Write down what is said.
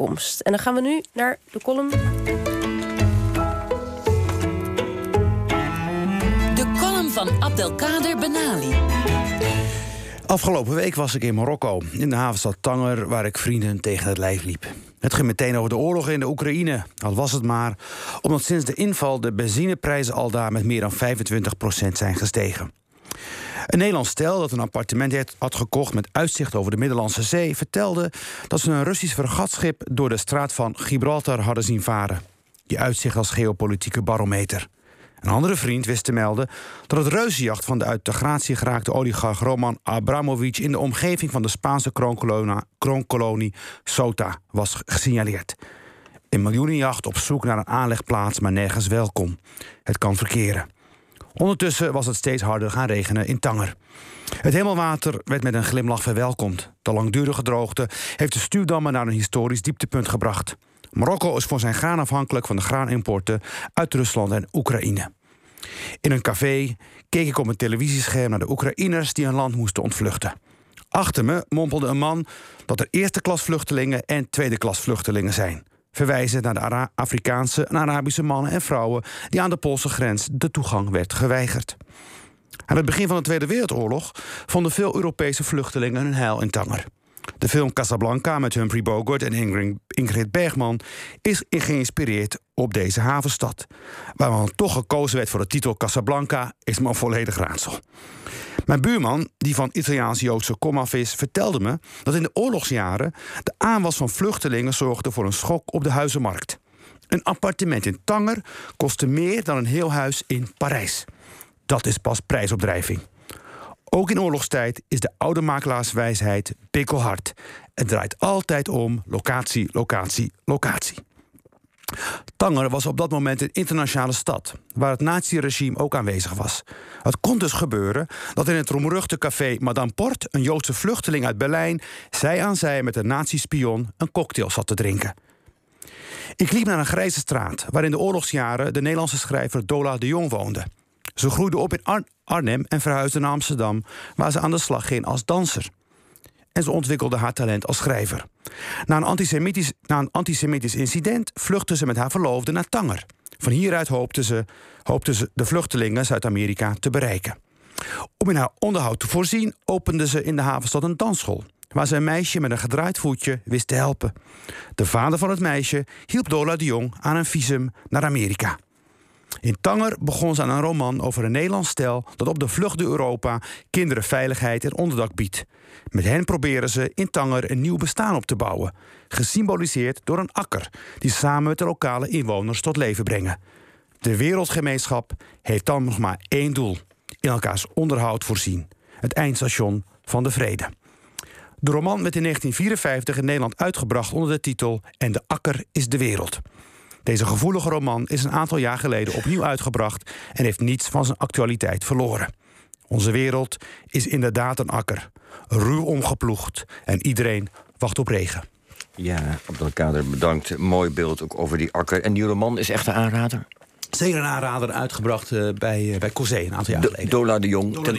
toekomst. En dan gaan we nu naar de column. De column van Abdelkader Benali. Afgelopen week was ik in Marokko, in de havenstad Tanger, waar ik vrienden tegen het lijf liep. Het ging meteen over de oorlog in de Oekraïne. Al was het maar omdat sinds de inval de benzineprijzen al daar met meer dan 25% zijn gestegen. Een Nederlands stel dat een appartement had gekocht met uitzicht over de Middellandse Zee vertelde dat ze een Russisch vergatschip door de straat van Gibraltar hadden zien varen. Die uitzicht als geopolitieke barometer. Een andere vriend wist te melden dat het reuzenjacht van de uit de gratie geraakte oligarch Roman Abramovic in de omgeving van de Spaanse kroonkolonie Sota was gesignaleerd. Een miljoenenjacht op zoek naar een aanlegplaats, maar nergens welkom. Het kan verkeren. Ondertussen was het steeds harder gaan regenen in Tanger. Het hemelwater werd met een glimlach verwelkomd. De langdurige droogte heeft de stuwdammen naar een historisch dieptepunt gebracht. Marokko is voor zijn graan afhankelijk van de graanimporten uit Rusland en Oekraïne. In een café keek ik op een televisiescherm naar de Oekraïners die hun land moesten ontvluchten. Achter me mompelde een man dat er eerste klas vluchtelingen en tweede klas vluchtelingen zijn. Verwijzen naar de Afrikaanse en Arabische mannen en vrouwen die aan de Poolse grens de toegang werd geweigerd. Aan het begin van de Tweede Wereldoorlog vonden veel Europese vluchtelingen hun heil in Tanger. De film Casablanca met Humphrey Bogart en Ingrid Bergman is geïnspireerd op deze havenstad. Waarom toch gekozen werd voor de titel Casablanca is me een volledig raadsel. Mijn buurman, die van Italiaans-Joodse komaf is, vertelde me dat in de oorlogsjaren de aanwas van vluchtelingen zorgde voor een schok op de huizenmarkt. Een appartement in Tanger kostte meer dan een heel huis in Parijs. Dat is pas prijsopdrijving. Ook in oorlogstijd is de oude makelaarswijsheid pikkelhard. Het draait altijd om locatie, locatie, locatie. Tanger was op dat moment een internationale stad, waar het naziregime ook aanwezig was. Het kon dus gebeuren dat in het roemruchte café Madame Port een Joodse vluchteling uit Berlijn zij aan zij met een nazi-spion een cocktail zat te drinken. Ik liep naar een grijze straat waar in de oorlogsjaren de Nederlandse schrijver Dola de Jong woonde. Ze groeide op in Arnhem en verhuisde naar Amsterdam, waar ze aan de slag ging als danser. En ze ontwikkelde haar talent als schrijver. Na een antisemitisch, na een antisemitisch incident vluchtte ze met haar verloofde naar Tanger. Van hieruit hoopte ze, hoopte ze de vluchtelingen Zuid-Amerika te bereiken. Om in haar onderhoud te voorzien, opende ze in de havenstad een dansschool waar ze een meisje met een gedraaid voetje wist te helpen. De vader van het meisje hielp Dola de Jong aan een visum naar Amerika. In Tanger begon ze aan een roman over een Nederlands stel dat op de vlucht door Europa kinderen veiligheid en onderdak biedt. Met hen proberen ze in Tanger een nieuw bestaan op te bouwen, gesymboliseerd door een akker die samen met de lokale inwoners tot leven brengen. De wereldgemeenschap heeft dan nog maar één doel: in elkaars onderhoud voorzien. Het eindstation van de vrede. De roman werd in 1954 in Nederland uitgebracht onder de titel En de akker is de wereld. Deze gevoelige roman is een aantal jaar geleden opnieuw uitgebracht en heeft niets van zijn actualiteit verloren. Onze wereld is inderdaad een akker, ruw omgeploegd en iedereen wacht op regen. Ja, Abdelkader, bedankt. Mooi beeld ook over die akker. En die roman is echt een aanrader? Zeker een aanrader, uitgebracht uh, bij, uh, bij Cosé een aantal jaar geleden. Dola de Jong,